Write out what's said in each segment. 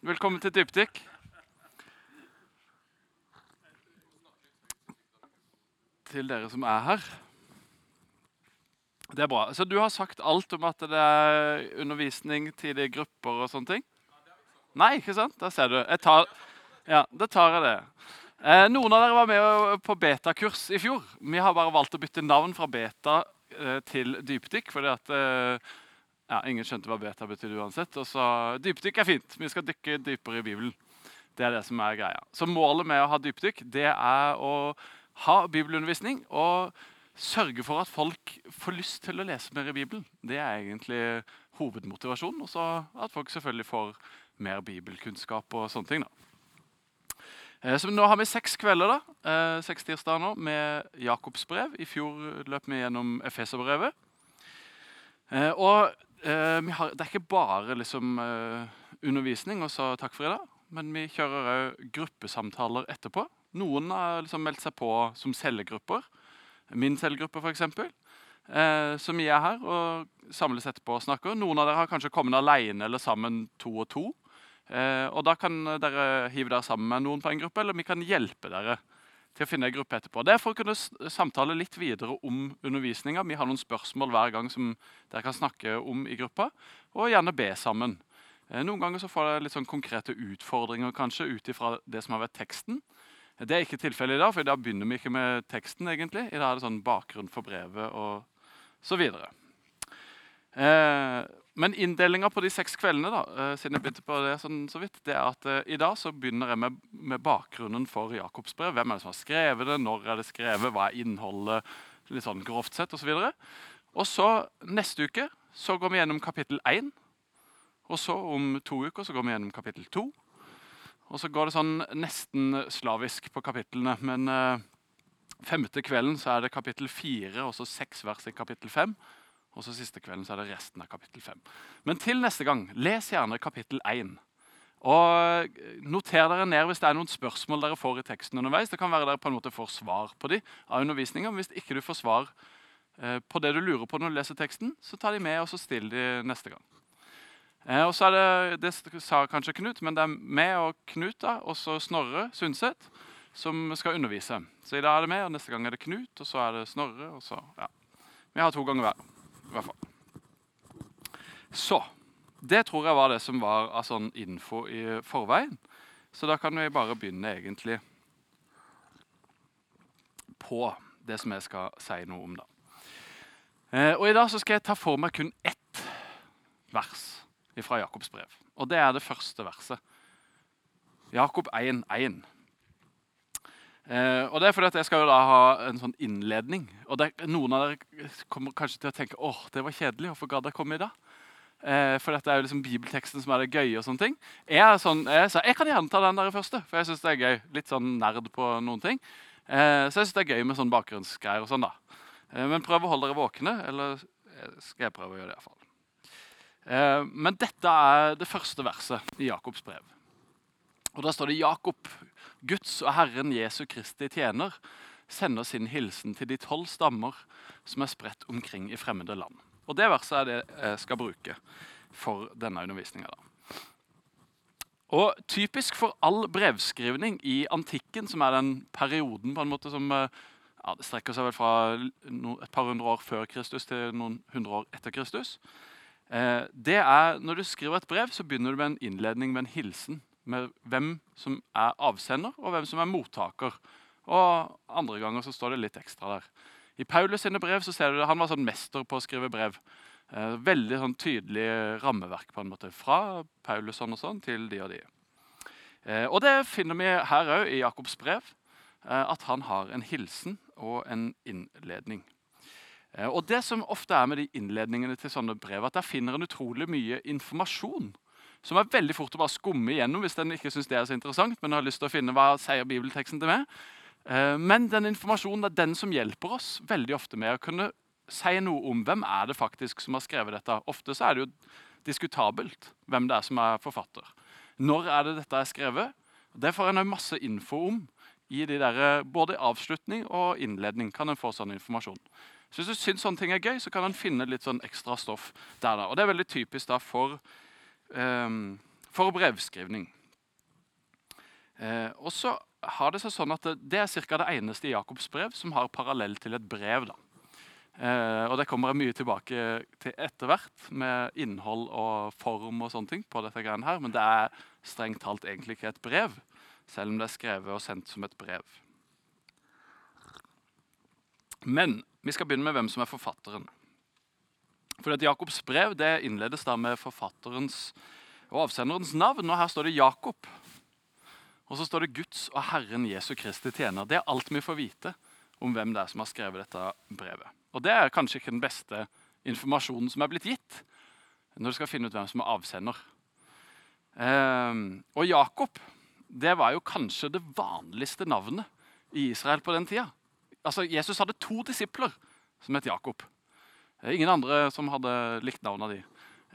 Velkommen til Dypdykk. Til dere som er her. Det er bra. Så du har sagt alt om at det er undervisning, tidlige grupper og sånne ting? Nei, ikke sant? Da ser du. Tar, ja, da tar jeg det. Eh, noen av dere var med på betakurs i fjor. Vi har bare valgt å bytte navn fra beta eh, til dypdykk. fordi at eh, ja, ingen skjønte hva beta betydde uansett. Og så, Dypdykk er fint. Vi skal dykke dypere i Bibelen. Det er det som er greia. Så målet med å ha dypdykk det er å ha bibelundervisning og sørge for at folk får lyst til å lese mer i Bibelen. Det er egentlig hovedmotivasjonen. Og så at folk selvfølgelig får mer bibelkunnskap og sånne ting. da. Eh, Så nå har vi seks kvelder da, eh, seks tirsdager nå, med Jakobs brev. I fjor løp vi gjennom Efeserbrevet. Eh, Og har, det er ikke bare liksom, eh, undervisning og så takk for i dag, men vi kjører òg gruppesamtaler etterpå. Noen har liksom meldt seg på som cellegrupper. Min cellegruppe, f.eks. Eh, så vi er her og samles etterpå og snakker. Noen av dere har kanskje kommet alene eller sammen to og to. Eh, og Da kan dere hive dere sammen med noen på en gruppe, eller vi kan hjelpe dere til å finne en gruppe etterpå. Det er for å kunne samtale litt videre om undervisninga. Vi har noen spørsmål hver gang som dere kan snakke om i gruppa, og gjerne be sammen. Eh, Noen ganger så får dere litt sånn konkrete utfordringer kanskje ut ifra det som har vært teksten. Det er ikke tilfellet i dag, for da begynner vi ikke med teksten. egentlig. I dag er det sånn bakgrunn for brevet og så videre. Eh, men inndelinga på de seks kveldene da, eh, siden jeg begynte på det sånn, så vidt, det er at uh, i dag så begynner jeg med, med bakgrunnen for Jakobs brev. Hvem er det som har skrevet det, når er det skrevet, hva er innholdet, litt sånn grovt sett. Og, så og så neste uke så går vi gjennom kapittel 1. Og så om to uker så går vi gjennom kapittel 2. Og så går det sånn nesten slavisk på kapitlene. Men uh, femte kvelden så er det kapittel 4 og så seks vers i kapittel 5. Og så siste kvelden så er det resten av kapittel 5. Men til neste gang, les gjerne kapittel 1. Og Noter dere ned hvis det er noen spørsmål dere får i teksten underveis. Det kan være dere på en måte får svar på de av undervisninga. Hvis ikke du får svar eh, på det du lurer på når du leser teksten, så ta de med og så still de neste gang. Eh, og så er det, det sa kanskje Knut, men det er meg og Knut da, og så Snorre Sundset som skal undervise. Så i dag er det meg, og neste gang er det Knut, og så er det Snorre. og så, ja. Vi har to ganger hver. I hvert fall. Så Det tror jeg var det som var av sånn info i forveien. Så da kan vi bare begynne egentlig på det som jeg skal si noe om. da. Eh, og I dag så skal jeg ta for meg kun ett vers fra Jakobs brev. Og det er det første verset. Jakob 1,1. Eh, og det er fordi at Jeg skal jo da ha en sånn innledning. Og det, Noen av dere kommer kanskje til å tenke åh, det var kjedelig. Hvorfor gadd jeg komme i dag? Eh, for dette er jo liksom bibelteksten som er det gøye. og sånne ting. Jeg, er sånn, jeg, så jeg kan gjerne ta den der første, for jeg syns det er gøy. Litt sånn nerd på noen ting. Eh, så jeg syns det er gøy med sånn bakgrunnsgreier og sånn. da. Eh, men prøv å holde dere våkne, eller skal jeg prøve å gjøre det? i hvert fall. Eh, men dette er det første verset i Jakobs brev. Og Da står det Jakob, Guds og Herren Jesu Kristi tjener, sender sin hilsen til de tolv stammer som er spredt omkring i fremmede land. Og Det verset er det jeg skal bruke for denne undervisninga. Og Typisk for all brevskrivning i antikken, som er den perioden på en måte som eh, ja, det strekker seg vel fra et par hundre år før Kristus til noen hundre år etter Kristus, Eh, det er, Når du skriver et brev, så begynner du med en innledning med en hilsen. Med hvem som er avsender, og hvem som er mottaker. Og Andre ganger så står det litt ekstra der. I Paulus sine brev så ser du det, Han var sånn mester på å skrive brev. Eh, veldig sånn tydelig rammeverk på en måte. Fra Paulus sånn og sånn til de og de. Eh, og det finner vi her òg i Jakobs brev. Eh, at han har en hilsen og en innledning. Eh, Og det som ofte er med de innledningene til sånne brev, at der finner en utrolig mye informasjon. Som er veldig fort å bare skumme igjennom hvis den ikke synes det er så interessant. men har lyst til å finne hva sier bibelteksten til meg. Eh, Men den informasjonen er den som hjelper oss veldig ofte med å kunne si noe om hvem er det faktisk som har skrevet dette. Ofte så er det jo diskutabelt hvem det er som er forfatter. Når er det dette er skrevet? Det får en masse info om. i de der, Både avslutning og innledning kan en få sånn informasjon. Så Hvis du syns sånne ting er gøy, så kan en finne litt sånn ekstra stoff der. da. Og Det er veldig typisk da for, for brevskrivning. Eh, og så har det seg sånn at det, er ca. det eneste i Jakobs brev som har parallell til et brev. da. Eh, og Det kommer jeg mye tilbake til etter hvert, med innhold og form. og sånne ting på dette greiene her, Men det er strengt talt egentlig ikke et brev, selv om det er skrevet og sendt som et brev. Men vi skal begynne med hvem som er forfatteren. For at Jakobs brev det innledes da med forfatterens og avsenderens navn. og Her står det Jakob. Og så står det Guds og Herren Jesu Kristi tjener. Det er alt vi får vite om hvem det er som har skrevet dette brevet. Og det er kanskje ikke den beste informasjonen som er blitt gitt når du skal finne ut hvem som er avsender. Ehm, og Jakob det var jo kanskje det vanligste navnet i Israel på den tida. Altså, Jesus hadde to disipler som het Jakob. Ingen andre som hadde likt navnet de.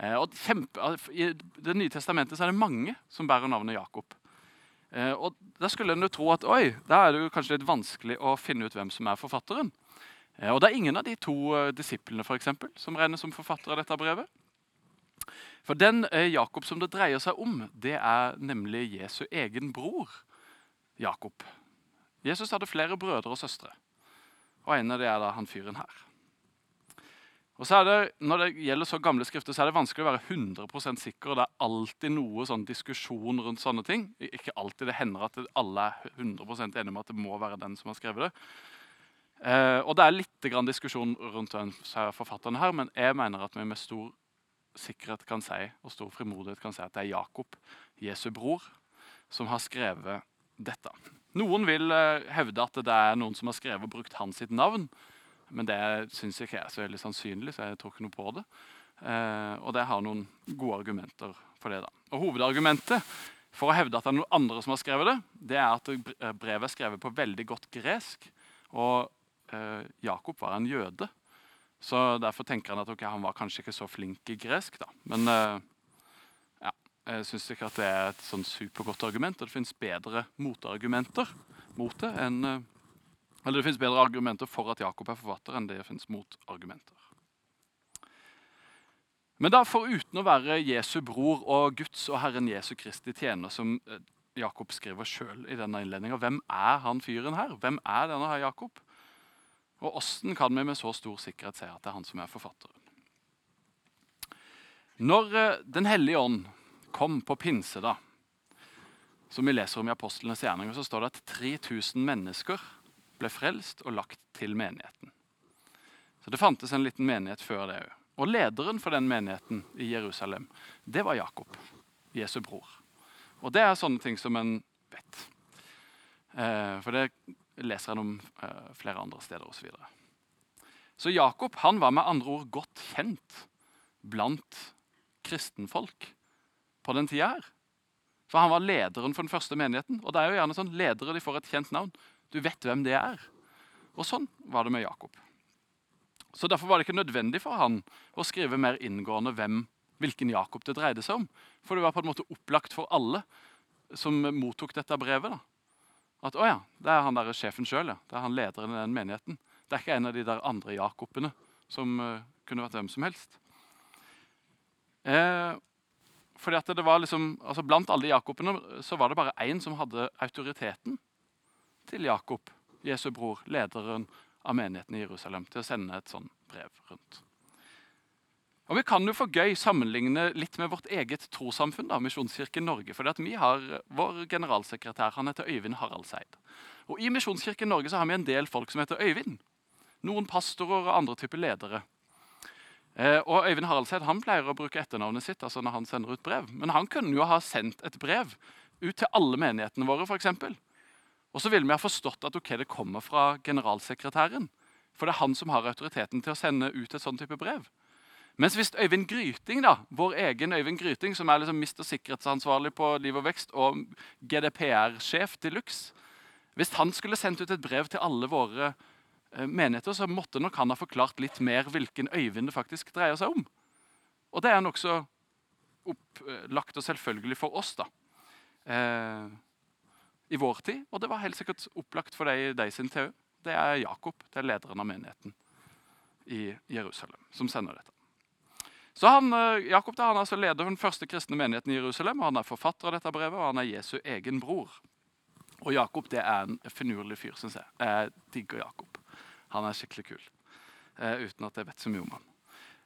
Eh, og kjempe, I Det nye testamentet er det mange som bærer navnet Jakob. Eh, og Da skulle en jo tro at oi, da er det jo kanskje litt vanskelig å finne ut hvem som er forfatteren. Eh, og Det er ingen av de to eh, disiplene for eksempel, som regnes som forfatter av dette brevet. For Den eh, Jakob som det dreier seg om, det er nemlig Jesu egen bror Jakob. Jesus hadde flere brødre og søstre, og en av dem er da han fyren her. Og så er det, Når det gjelder så gamle skrifter, så er det vanskelig å være 100 sikker. Det er alltid noe sånn diskusjon rundt sånne ting. Ikke alltid det hender at alle er 100% enige om at det må være den som har skrevet det. Eh, og det er litt grann diskusjon rundt den forfatteren her, men jeg mener at vi med stor sikkerhet kan si, og stor frimodighet kan si at det er Jakob, Jesu bror, som har skrevet dette. Noen vil eh, hevde at det er noen som har skrevet og brukt hans sitt navn. Men det syns ikke er så veldig sannsynlig, så jeg tror ikke noe på det. Eh, og det har noen gode argumenter for det. da. Og Hovedargumentet for å hevde at det er noen andre som har skrevet det, det er at eh, brevet er skrevet på veldig godt gresk. Og eh, Jakob var en jøde. Så derfor tenker han at okay, han var kanskje ikke så flink i gresk. da. Men eh, ja, jeg syns ikke at det er et sånn supergodt argument. Og det fins bedre motargumenter mot det enn eh, eller det fins bedre argumenter for at Jakob er forfatter, enn det fins motargumenter. Men da foruten å være Jesu bror og Guds og Herren Jesu Kristi tjener, som eh, Jakob skriver sjøl i denne innledninga, hvem er han fyren her? Hvem er denne her Jakob? Og åssen kan vi med så stor sikkerhet si at det er han som er forfatteren? Når eh, Den hellige ånd kom på pinse, da, som vi leser om i apostlenes gjerninger, så står det at 3000 mennesker ble frelst og lagt til menigheten. Så Det fantes en liten menighet før det òg. Og lederen for den menigheten i Jerusalem, det var Jakob, Jesu bror. Og det er sånne ting som en vet. Eh, for det leser en om eh, flere andre steder osv. Så, videre. så Jakob han var med andre ord godt kjent blant kristenfolk på den tida her. For han var lederen for den første menigheten. Og det er jo gjerne sånn ledere de får et kjent navn. Du vet hvem det er. Og sånn var det med Jakob. Så Derfor var det ikke nødvendig for han å skrive mer inngående hvem, hvilken Jakob det dreide seg om. For det var på en måte opplagt for alle som mottok dette brevet. da. At å ja, det er han der sjefen sjøl. Ja. Det er han lederen i den menigheten. Det er ikke en av de der andre Jakobene som uh, kunne vært hvem som helst. Eh, fordi at det var liksom, altså Blant alle Jakobene så var det bare én som hadde autoriteten til Jakob, Jesu bror, lederen av menigheten i Jerusalem, til å sende et sånt brev rundt. Og Vi kan jo for gøy sammenligne litt med vårt eget trossamfunn, da, Misjonskirken Norge. for vi har Vår generalsekretær han heter Øyvind Haraldseid. Og I Misjonskirken Norge så har vi en del folk som heter Øyvind. Noen pastorer og andre typer ledere. Eh, og Øyvind Haraldseid han pleier å bruke etternavnet sitt altså når han sender ut brev. Men han kunne jo ha sendt et brev ut til alle menighetene våre. Eksempel. Og så ville vi ha forstått at okay, det kommer fra generalsekretæren. For det er han som har autoriteten til å sende ut et sånn type brev. Mens hvis Øyvind Gryting, da, vår egen Øyvind Gryting, som er liksom mister sikkerhetsansvarlig på Liv og Vekst og GDPR-sjef til Lux Hvis han skulle sendt ut et brev til alle våre eh, menigheter, så måtte nok han ha forklart litt mer hvilken Øyvind det faktisk dreier seg om. Og det er nokså opplagt og selvfølgelig for oss. da. Eh, i vår tid, og det var helt sikkert opplagt for deg, deg sin TU. Det er Jakob, det er lederen av menigheten i Jerusalem, som sender dette. Så han, eh, Jakob han er altså leder for den første kristne menigheten i Jerusalem. og Han er forfatter av dette brevet, og han er Jesu egen bror. Og Jakob det er en finurlig fyr, syns jeg. Jeg digger Jakob. Han er skikkelig kul. Eh, uten at jeg vet så mye om han.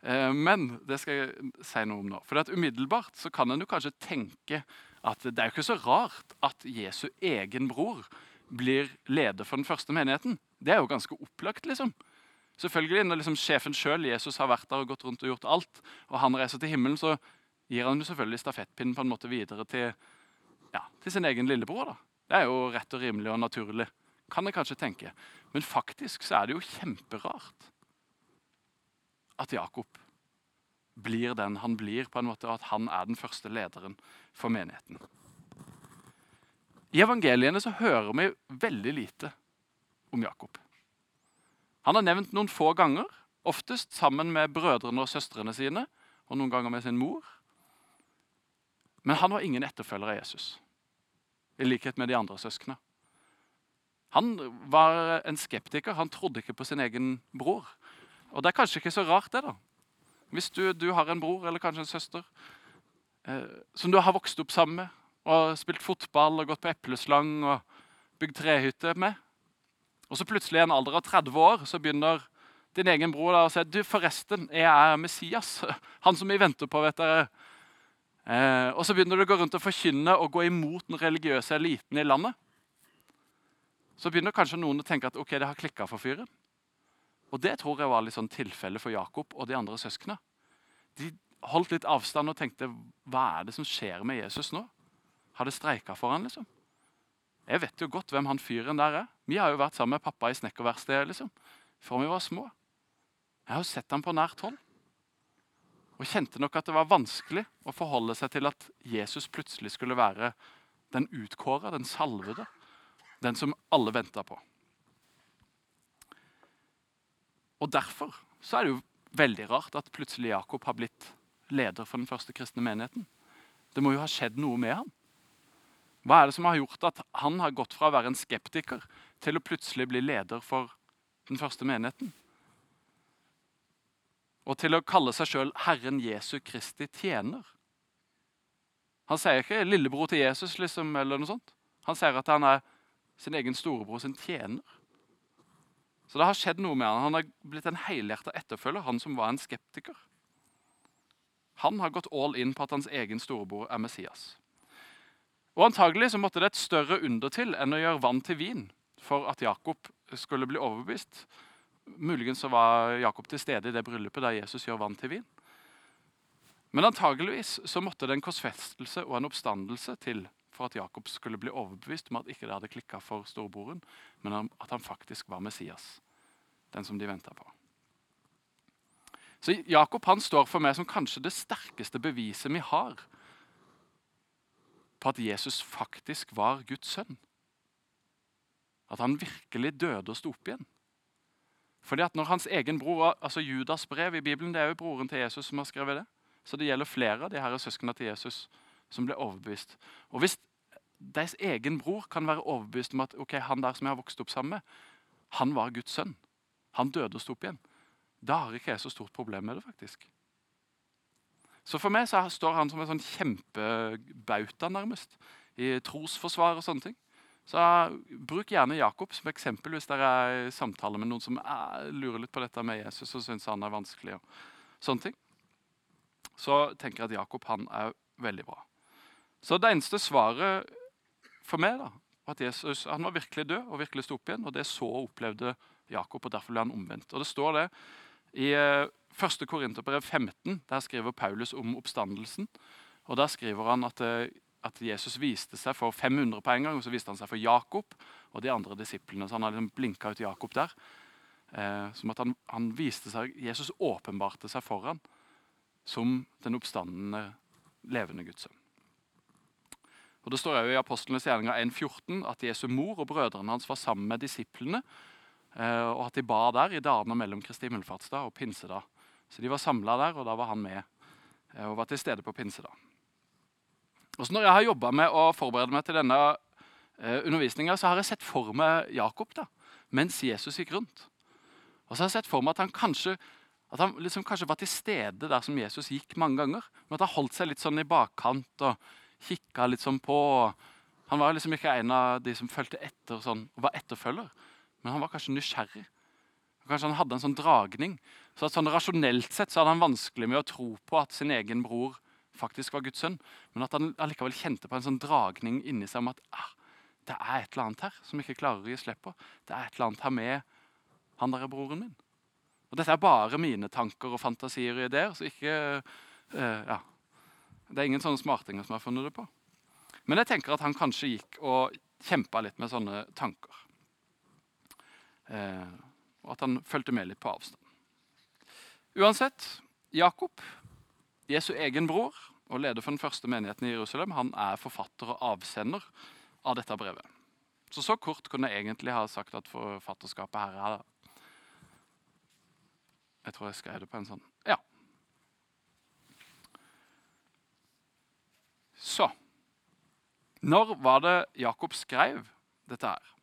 Eh, men det skal jeg si noe om nå. For Umiddelbart så kan en jo kanskje tenke at det er jo ikke så rart at Jesu egen bror blir leder for den første menigheten. Det er jo ganske opplagt. liksom. Selvfølgelig, Når liksom sjefen sjøl, Jesus, har vært der og gått rundt og gjort alt, og han reiser til himmelen, så gir han jo selvfølgelig stafettpinnen på en måte videre til, ja, til sin egen lillebror. da. Det er jo rett og rimelig og naturlig, kan jeg kanskje tenke. Men faktisk så er det jo kjemperart at Jakob blir den han blir, på en måte, og at han er den første lederen for menigheten. I evangeliene så hører vi veldig lite om Jakob. Han er nevnt noen få ganger, oftest sammen med brødrene og søstrene sine, og noen ganger med sin mor. Men han var ingen etterfølger av Jesus, i likhet med de andre søsknene. Han var en skeptiker. Han trodde ikke på sin egen bror. Og det er kanskje ikke så rart, det. da. Hvis du, du har en bror eller kanskje en søster eh, som du har vokst opp sammen med, og spilt fotball og gått på epleslang og bygd trehytte med, og så plutselig i en alder av 30 år så begynner din egen bror da å si du forresten, jeg er Messias, han som vi venter på. vet dere. Eh, og så begynner du å gå rundt og forkynne og gå imot den religiøse eliten i landet. Så begynner kanskje noen å tenke at ok, det har klikka for fyren. Og Det tror jeg var litt sånn tilfelle for Jakob og de andre søsknene. De holdt litt avstand og tenkte hva er det som skjer med Jesus nå? Har det streika for han liksom? Jeg vet jo godt hvem han fyren der er. Vi har jo vært sammen med pappa i snekkerverkstedet liksom, fra vi var små. Jeg har jo sett ham på nært hold. Og kjente nok at det var vanskelig å forholde seg til at Jesus plutselig skulle være den utkåra, den salvede, den som alle venta på. Og Derfor så er det jo veldig rart at plutselig Jakob har blitt leder for den første kristne menigheten. Det må jo ha skjedd noe med ham. Hva er det som har gjort at han har gått fra å være en skeptiker til å plutselig bli leder for den første menigheten? Og til å kalle seg sjøl Herren Jesu Kristi tjener. Han sier ikke 'lillebror til Jesus' liksom, eller noe sånt. Han sier at han er sin egen storebror sin tjener. Så det har skjedd noe med han. Han har blitt en helhjerta etterfølger, han som var en skeptiker. Han har gått all in på at hans egen storebror er Messias. Og Antagelig så måtte det et større under til enn å gjøre vann til vin for at Jakob skulle bli overbevist. Muligens så var Jakob til stede i det bryllupet der Jesus gjør vann til vin. Men antageligvis så måtte det en korsfestelse og en oppstandelse til for at Jakob skulle bli overbevist om at ikke det hadde klikka for storebroren, men at han faktisk var Messias, den som de venta på. Så Jakob han står for meg som kanskje det sterkeste beviset vi har på at Jesus faktisk var Guds sønn. At han virkelig døde og sto opp igjen. Fordi at når hans egen bror, altså Judas brev i Bibelen, det er jo broren til Jesus som har skrevet det. Så det gjelder flere av de her søsknene til Jesus som ble overbevist. Og Hvis deres egen bror kan være overbevist om at ok, han der som jeg har vokst opp sammen med, han var Guds sønn. Han døde og sto opp igjen. Da har ikke jeg så stort problem med det, faktisk. Så for meg så står han som en sånn kjempebauta, nærmest, i trosforsvar og sånne ting. Så Bruk gjerne Jakob som eksempel hvis dere er i samtale med noen som er, lurer litt på dette med Jesus og syns han er vanskelig. og sånne ting. Så tenker jeg at Jakob han er veldig bra. Så det eneste svaret for meg da, at Jesus han var virkelig død og virkelig sto opp igjen. og Det så opplevde Jakob, og derfor ble han omvendt. Og Det står det i 1. Eh, Korinterbrev 15. Der skriver Paulus om oppstandelsen. Og Der skriver han at, eh, at, Jesus viste seg for 500 på en gang, og så viste han seg for Jakob og de andre disiplene. Så han har liksom blinka ut Jakob der. Eh, som at han, han, viste seg, Jesus åpenbarte seg for ham som den oppstandende, levende Guds sønn. Og Det står også i Apostlenes gjerninger 1,14 at Jesu mor og brødrene hans var sammen med disiplene, eh, og at de ba der i dagene mellom Kristi himmelfartsdag og pinsedag. Så de var samla der, og da var han med eh, og var til stede på pinsedag. Og så Når jeg har jobba med å forberede meg til denne eh, undervisninga, så har jeg sett for meg Jakob da, mens Jesus gikk rundt. Og så har jeg sett for meg at han kanskje At han liksom kanskje var til stede der som Jesus gikk mange ganger. Men at han holdt seg litt sånn i bakkant og kikka litt sånn på. Han var liksom ikke en av de som fulgte etter sånn, og var etterfølger. Men han var kanskje nysgjerrig. Kanskje han hadde en sånn dragning. Så at sånn Rasjonelt sett så hadde han vanskelig med å tro på at sin egen bror faktisk var Guds sønn. Men at han allikevel kjente på en sånn dragning inni seg om at ah, det er et eller annet her som ikke klarer å gi slipp på. Det er et eller annet her med han der er broren min. Og Dette er bare mine tanker og fantasier og ideer. så ikke, uh, ja. Det er ingen sånne smartinger som har funnet det på. Men jeg tenker at han kanskje gikk og kjempa litt med sånne tanker. Eh, og at han fulgte med litt på avstand. Uansett, Jakob, Jesu egen bror og leder for den første menigheten i Jerusalem, han er forfatter og avsender av dette brevet. Så så kort kunne jeg egentlig ha sagt at forfatterskapet her er Jeg tror jeg skrev det på en sånn Ja. Så Når var det Jakob skrev dette her?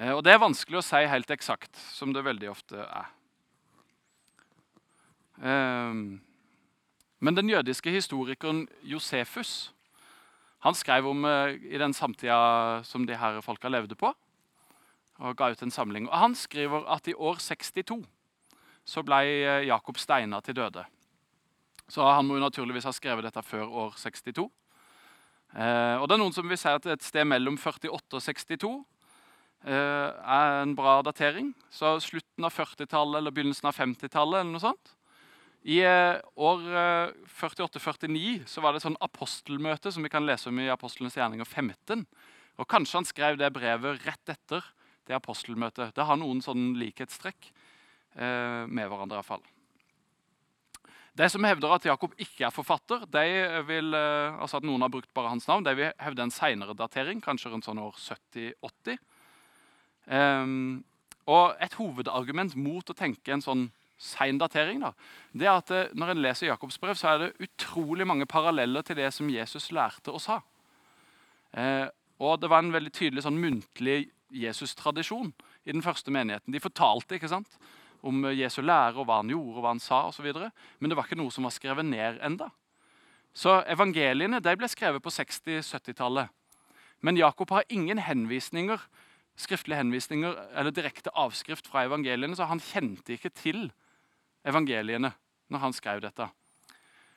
Eh, og Det er vanskelig å si helt eksakt, som det veldig ofte er. Ehm, men den jødiske historikeren Josefus han skrev om eh, i den samtida som de her folka levde på, og ga ut en samling. Og Han skriver at i år 62 så ble eh, Jakob steina til døde. Så han må jo naturligvis ha skrevet dette før år 62. Eh, og det er noen som vil si at et sted mellom 48 og 62 Eh, er en bra datering. Så slutten av 40-tallet eller begynnelsen av 50-tallet. eller noe sånt. I eh, år 48-49 så var det et sånn apostelmøte som vi kan lese om i Apostlenes gjerninger 15. Og Kanskje han skrev det brevet rett etter det apostelmøtet. Det har noen sånn likhetstrekk eh, med hverandre. i hvert fall. De som hevder at Jakob ikke er forfatter, de vil, altså at noen har brukt bare hans navn, de vil hevde en senere datering, kanskje rundt sånn år 70-80. Um, og Et hovedargument mot å tenke en sånn sein datering da, det er at eh, når en leser Jakobs brev, så er det utrolig mange paralleller til det som Jesus lærte og sa. Eh, og Det var en veldig tydelig sånn muntlig Jesus-tradisjon i den første menigheten. De fortalte ikke sant, om Jesu lære og hva han gjorde og hva han sa osv. Men det var ikke noe som var skrevet ned enda. Så Evangeliene de ble skrevet på 60-70-tallet. Men Jakob har ingen henvisninger skriftlige henvisninger eller direkte avskrift fra evangeliene, så han kjente ikke til evangeliene når han skrev dette.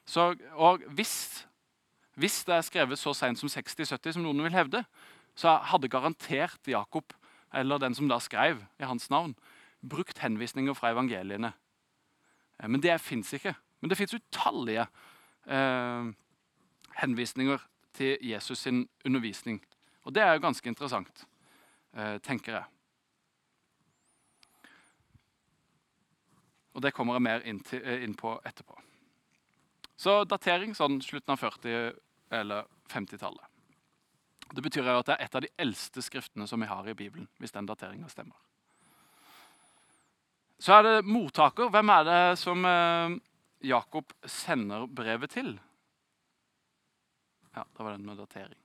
Så, og hvis, hvis, det er skrevet så seint som 60-70, som noen vil hevde, så hadde garantert Jakob, eller den som da skrev i hans navn, brukt henvisninger fra evangeliene. Eh, men det fins ikke. Men det fins utallige eh, henvisninger til Jesus sin undervisning. Og det er jo ganske interessant. Eh, tenker jeg. Og Det kommer jeg mer inn, til, eh, inn, på etterpå. Så datering sånn slutten av 40- eller 50-tallet. Det betyr jo at det er et av de eldste skriftene som vi har i Bibelen. hvis den dateringa stemmer. Så er det mottaker. Hvem er det som eh, Jakob sender brevet til? Ja, da var den med datering.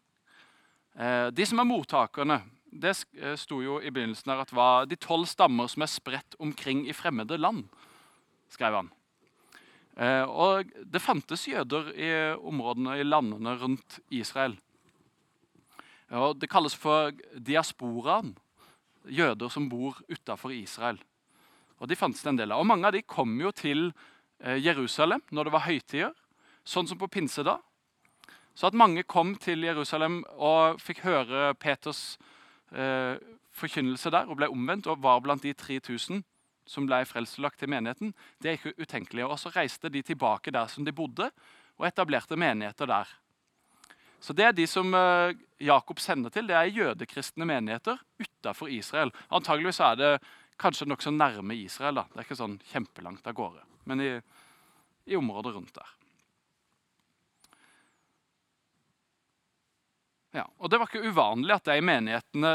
Eh, de som er mottakerne, det eh, sto jo i begynnelsen her at var de tolv stammer som er spredt omkring i fremmede land. skrev han. Og det fantes jøder i områdene i landene rundt Israel. Og det kalles for diasporaen. Jøder som bor utafor Israel. Og de fantes en del av. Og Mange av de kom jo til eh, Jerusalem når det var høytider, sånn som på pinsedag. Så at mange kom til Jerusalem og fikk høre Peters eh, forkynnelse der og ble omvendt og var blant de 3000 som ble frelselagt til menigheten, det er ikke utenkelig. Og så reiste de tilbake der som de bodde, og etablerte menigheter der. Så Det er de som eh, Jakob sender til, det er jødekristne menigheter utafor Israel. Antageligvis er det kanskje nokså nærme Israel. da. Det er ikke sånn kjempelangt av gårde, men i, i området rundt der. Ja, og Det var ikke uvanlig at de menighetene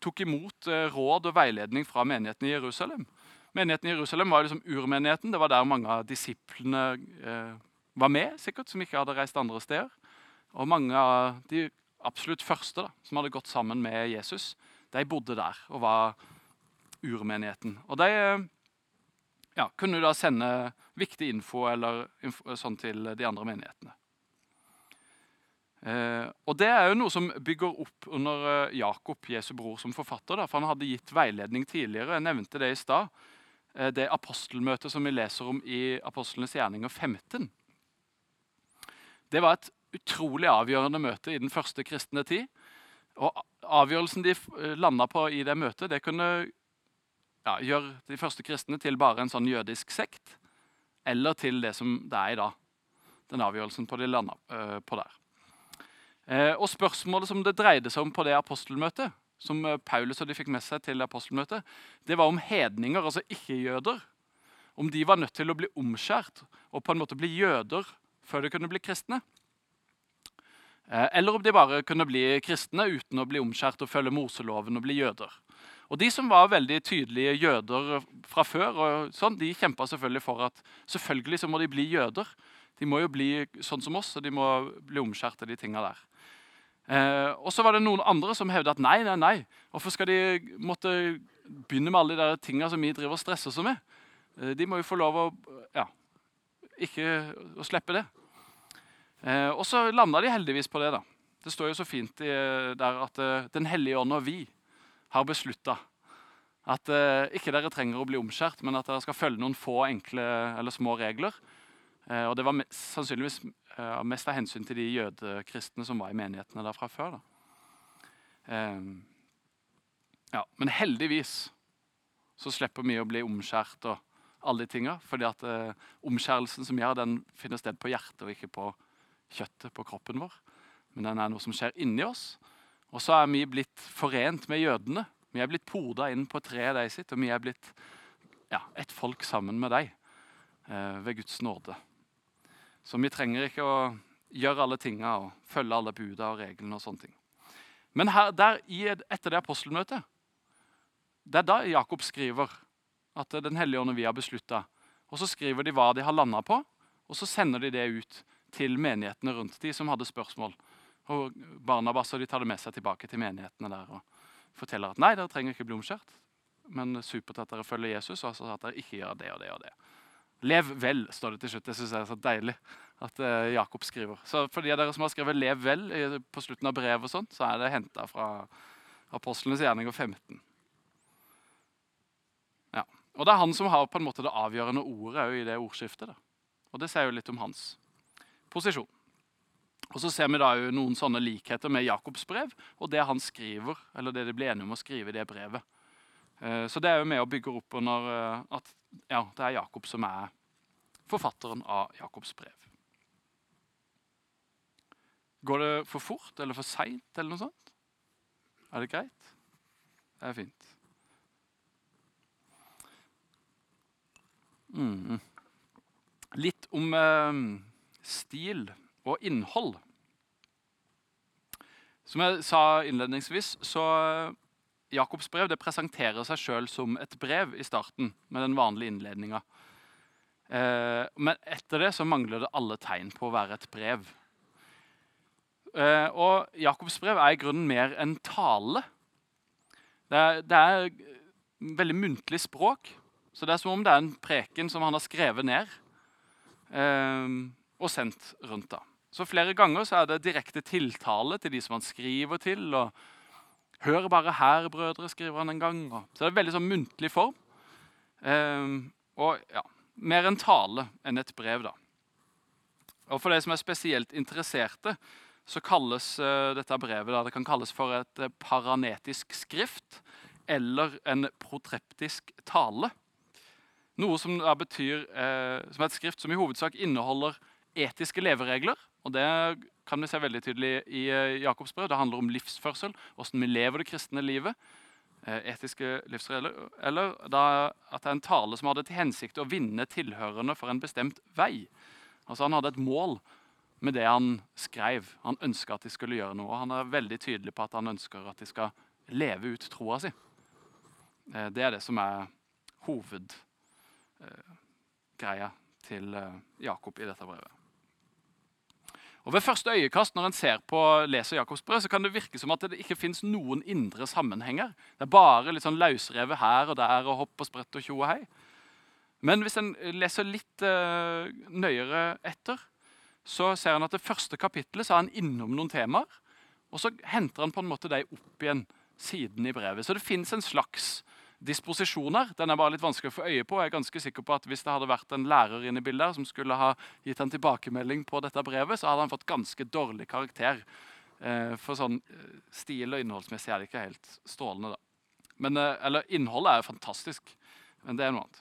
tok imot eh, råd og veiledning fra menigheten i Jerusalem. Menigheten i Jerusalem var liksom urmenigheten. Det var der mange av disiplene eh, var med, sikkert, som ikke hadde reist andre steder. Og mange av de absolutt første da, som hadde gått sammen med Jesus, de bodde der og var urmenigheten. Og de, ja, kunne da sende viktig info eller info, sånn til de andre menighetene. Eh, og Det er jo noe som bygger opp under eh, Jakob, Jesu bror, som forfatter. Da, for Han hadde gitt veiledning tidligere. Jeg nevnte det i stad. Eh, det apostelmøtet som vi leser om i Apostlenes gjerninger 15. Det var et utrolig avgjørende møte i den første kristne tid. Og Avgjørelsen de eh, landa på i det møtet, det kunne ja, gjør de første kristne til bare en sånn jødisk sekt. Eller til det som det er i dag. Den avgjørelsen på de landa uh, på der. Uh, og Spørsmålet som det dreide seg om på det apostelmøtet, som eh, Paulus og de fikk med seg til apostelmøtet, det var om hedninger, altså ikke-jøder, om de var nødt til å bli omskjært og på en måte bli jøder før de kunne bli kristne. Eller om de bare kunne bli kristne uten å bli omskjært og følge Moseloven og bli jøder. Og De som var veldig tydelige jøder fra før, og sånn, de kjempa selvfølgelig for at selvfølgelig så må de bli jøder. De må jo bli sånn som oss, og de må bli omskjært av de tinga der. Eh, og så var det noen andre som hevda at nei, nei, nei. Hvorfor skal de måtte begynne med alle de der tinga som vi driver og stresser oss med? Eh, de må jo få lov å ja, ikke å slippe det. Eh, og så landa de heldigvis på det. da. Det står jo så fint i, der at uh, Den hellige ånd og vi har beslutta at eh, ikke dere trenger å bli omskjært, men at dere skal følge noen få enkle eller små regler. Eh, og det var sannsynligvis eh, mest av hensyn til de jødekristne som var i menighetene der fra før. Um, ja, men heldigvis så slipper vi å bli omskjært og alle de tinga. fordi at uh, omskjærelsen som gjør, den finner sted på hjertet og ikke på kjøttet på kroppen vår. Men den er noe som skjer inni oss. Og så er vi blitt forent med jødene. Vi er blitt poda inn på treet de sitt, og vi er blitt ja, et folk sammen med dem eh, ved Guds nåde. Så vi trenger ikke å gjøre alle tinga og følge alle buda og reglene. og sånne ting. Men her, der, etter det apostelmøtet det er da Jakob skriver at Den hellige ånd og vi har beslutta. Og så skriver de hva de har landa på, og så sender de det ut til menighetene rundt de som hadde spørsmål. Og Barnabas og de tar det med seg tilbake til menighetene der og forteller at nei, dere trenger ikke bli omskjært, men supert at dere følger Jesus, og at dere ikke gjør det og det og det. Lev vel, står det til slutt. Det syns jeg er så deilig at uh, Jakob skriver. Så For de av dere som har skrevet 'lev vel' på slutten av brevet, og sånt, så er det henta fra Apostlenes gjerninger 15. Ja. Og det er han som har på en måte det avgjørende ordet i det ordskiftet. Da. Og det sier jo litt om hans posisjon. Og Så ser vi da jo noen sånne likheter med Jakobs brev og det han skriver, eller det de blir enige om å skrive i det brevet. Uh, så det er jo med å bygge opp under uh, at ja, det er Jakob som er forfatteren av Jakobs brev. Går det for fort eller for seint eller noe sånt? Er det greit? Det er fint. Mm. Litt om eh, stil og innhold. Som jeg sa innledningsvis, så Jakobs brev det presenterer seg sjøl som et brev i starten, med den vanlige innledninga. Eh, men etter det så mangler det alle tegn på å være et brev. Eh, og Jakobs brev er i grunnen mer en tale. Det er, det er veldig muntlig språk. Så det er som om det er en preken som han har skrevet ned eh, og sendt rundt. da. Så Flere ganger så er det direkte tiltale til de som han skriver til. og Hør bare her, brødre, skriver han en gang. Så det er veldig sånn muntlig form. Um, og ja, mer en tale enn et brev, da. Og For de som er spesielt interesserte, så kalles uh, dette brevet da, det kan kalles for et uh, paranetisk skrift eller en protreptisk tale. Noe som da betyr uh, som et skrift som i hovedsak inneholder etiske leveregler. Og det kan vi se veldig tydelig i eh, Jakobs brev. Det handler om livsførsel, hvordan vi lever det kristne livet. Eh, etiske livsregler. Eller at det er en tale som hadde til hensikt å vinne tilhørende for en bestemt vei. Altså Han hadde et mål med det han skrev. Han ønska at de skulle gjøre noe. og Han er veldig tydelig på at han ønsker at de skal leve ut troa si. Eh, det er det som er hovedgreia til Jakob i dette brevet. Og Ved første øyekast når en ser på leser Jakobs brev, så kan det virke som at det ikke fins noen indre sammenhenger. Det er bare litt sånn løsrevet her og der og hopp og sprett og tjo og hei. Men hvis en leser litt uh, nøyere etter, så ser han at det første kapittelet så er han innom noen temaer. Og så henter han på en måte de opp igjen siden i brevet. Så det fins en slags disposisjon her. Den er bare litt vanskelig å få øye på. Jeg er ganske sikker på at Hvis det hadde vært en lærer inne i bildet som skulle ha gitt en tilbakemelding på dette brevet, så hadde han fått ganske dårlig karakter. Eh, for sånn eh, stil og innholdsmessig er det ikke helt strålende. da. Men, eh, eller innholdet er fantastisk, men det er noe annet.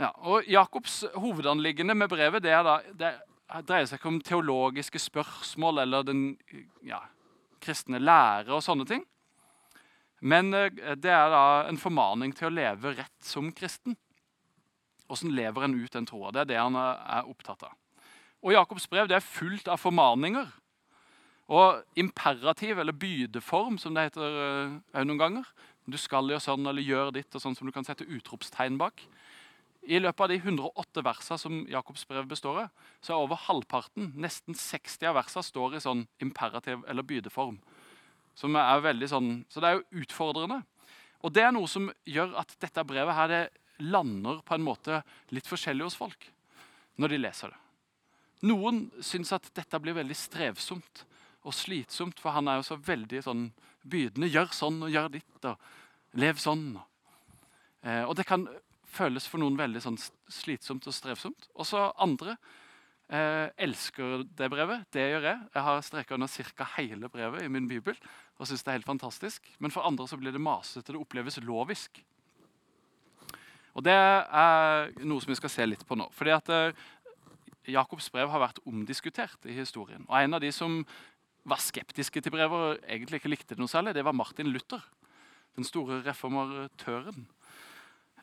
Ja, og Jakobs hovedanliggende med brevet det, da, det dreier seg ikke om teologiske spørsmål eller den ja, kristne lære og sånne ting. Men eh, det er da en formaning til å leve rett som kristen. Åssen lever en ut den troa? Det er det han er opptatt av. Og Jakobs brev det er fullt av formaninger. Og imperativ, eller bydeform, som det heter uh, noen ganger. Du skal gjøre sånn eller gjør ditt, og sånn som du kan sette utropstegn bak. I løpet av de 108 versene som Jakobs brev består av, så er over halvparten, nesten 60 av versene, står i sånn imperativ eller bydeform. Som er veldig sånn, så det er jo utfordrende. Og det er noe som gjør at dette brevet her, det lander på en måte litt forskjellig hos folk når de leser det. Noen syns at dette blir veldig strevsomt og slitsomt, for han er jo så veldig sånn bydende. Gjør sånn og gjør ditt, og lev sånn. Eh, og det kan føles for noen veldig sånn slitsomt og strevsomt. Og så andre eh, elsker det brevet. Det gjør jeg. Jeg har streka under ca. hele brevet i min bibel og synes det er helt fantastisk. Men for andre så blir det masete. Det oppleves lovisk. Og Det er noe som vi skal se litt på nå. Fordi at eh, Jakobs brev har vært omdiskutert i historien. Og En av de som var skeptiske til brevet og egentlig ikke likte det noe særlig, det var Martin Luther. Den store reformatøren.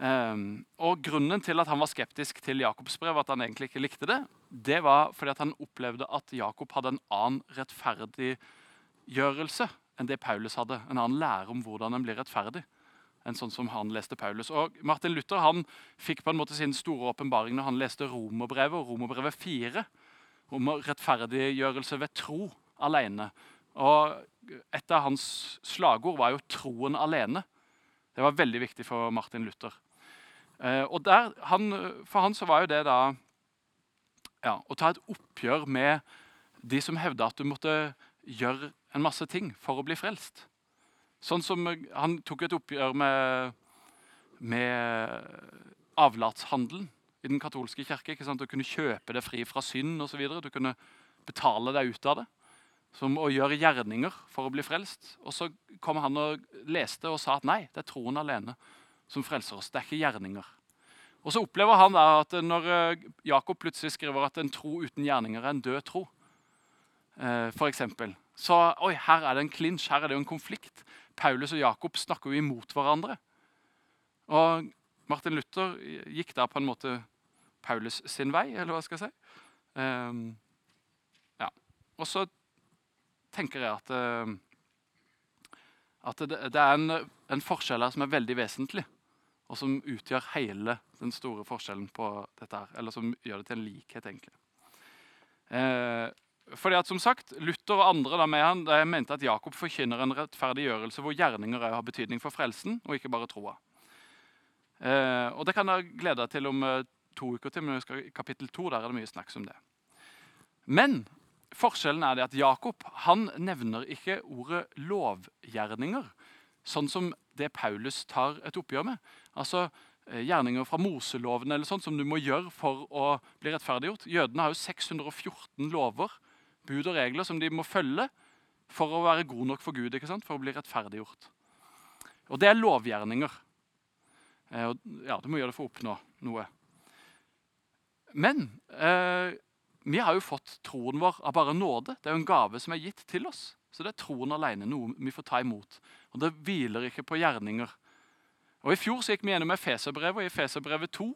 Um, og Grunnen til at han var skeptisk til Jakobs brev, at han egentlig ikke likte det, det var fordi at han opplevde at Jakob hadde en annen rettferdiggjørelse enn det Paulus hadde. En annen lære om hvordan en blir rettferdig enn sånn som han leste Paulus. Og Martin Luther han fikk på en måte sin store åpenbaring når han leste Romerbrevet og Romerbrevet 4 om rettferdiggjørelse ved tro alene. Og Et av hans slagord var jo 'troen alene'. Det var veldig viktig for Martin Luther. Eh, og der, han, For han så var jo det da ja, å ta et oppgjør med de som hevda at du måtte gjøre en masse ting for å bli frelst. Sånn som Han tok et oppgjør med, med avlatshandelen i den katolske kirke. ikke sant? Du kunne kjøpe det fri fra synd osv. Du kunne betale deg ut av det. Som å gjøre gjerninger for å bli frelst. Og Så kom han og leste og sa at nei, det er troen alene som frelser oss. Det er ikke gjerninger. Og Så opplever han da at når eh, Jakob plutselig skriver at en tro uten gjerninger er en død tro, f.eks., for eksempel, så oi, her er det en klinsj, her er det jo en konflikt. Paulus og Jakob snakker jo imot hverandre. Og Martin Luther gikk da på en måte Paulus sin vei, eller hva skal jeg si. Um, ja. Og så tenker jeg at, uh, at det, det, er en, en forskjell her som er veldig vesentlig og som utgjør hele den store forskjellen på dette her. Eller som gjør det til en likhet, egentlig. Eh, fordi at som sagt, Luther og andre da med han, de mente at Jakob forkynner en rettferdiggjørelse hvor gjerninger har betydning for frelsen, og ikke bare troa. Eh, og Det kan jeg glede deg til om eh, to uker til, men i kapittel to er det mye snakk om det. Men forskjellen er det at Jakob han nevner ikke ordet lovgjerninger, sånn som det Paulus tar et oppgjør med. Altså eh, Gjerninger fra Moseloven eller sånt, som du må gjøre for å bli rettferdiggjort. Jødene har jo 614 lover, bud og regler som de må følge for å være god nok for Gud, ikke sant? for å bli rettferdiggjort. Og det er lovgjerninger. Eh, ja, Du må gjøre det for å oppnå noe. Men eh, vi har jo fått troen vår av bare nåde. Det er jo en gave som er gitt til oss. Så det er troen alene, noe vi får ta imot. Og det hviler ikke på gjerninger. Og I fjor så gikk vi gjennom Efeserbrevet, og i Efeserbrevet 2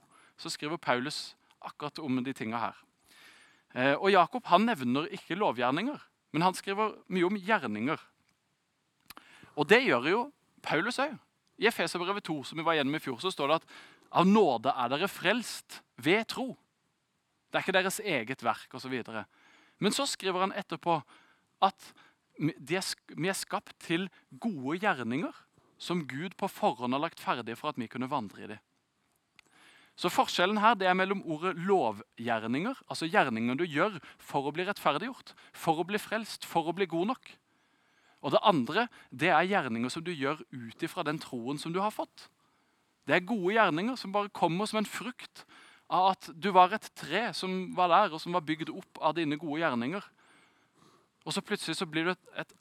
så skriver Paulus akkurat om de tinga her. Eh, og Jakob han nevner ikke lovgjerninger, men han skriver mye om gjerninger. Og det gjør jo Paulus òg. I Efeserbrevet 2 som vi var gjennom i fjor, så står det at av nåde er dere frelst ved tro. Det er ikke deres eget verk osv. Men så skriver han etterpå at vi er skapt til gode gjerninger som Gud på forhånd har lagt ferdig for at vi kunne vandre i dem. Så forskjellen her det er mellom ordet lovgjerninger, altså gjerninger du gjør for å bli rettferdiggjort, for å bli frelst, for å bli god nok. Og det andre det er gjerninger som du gjør ut ifra den troen som du har fått. Det er gode gjerninger som bare kommer som en frukt av at du var et tre som var der, og som var bygd opp av dine gode gjerninger. Og så plutselig så blir du et, et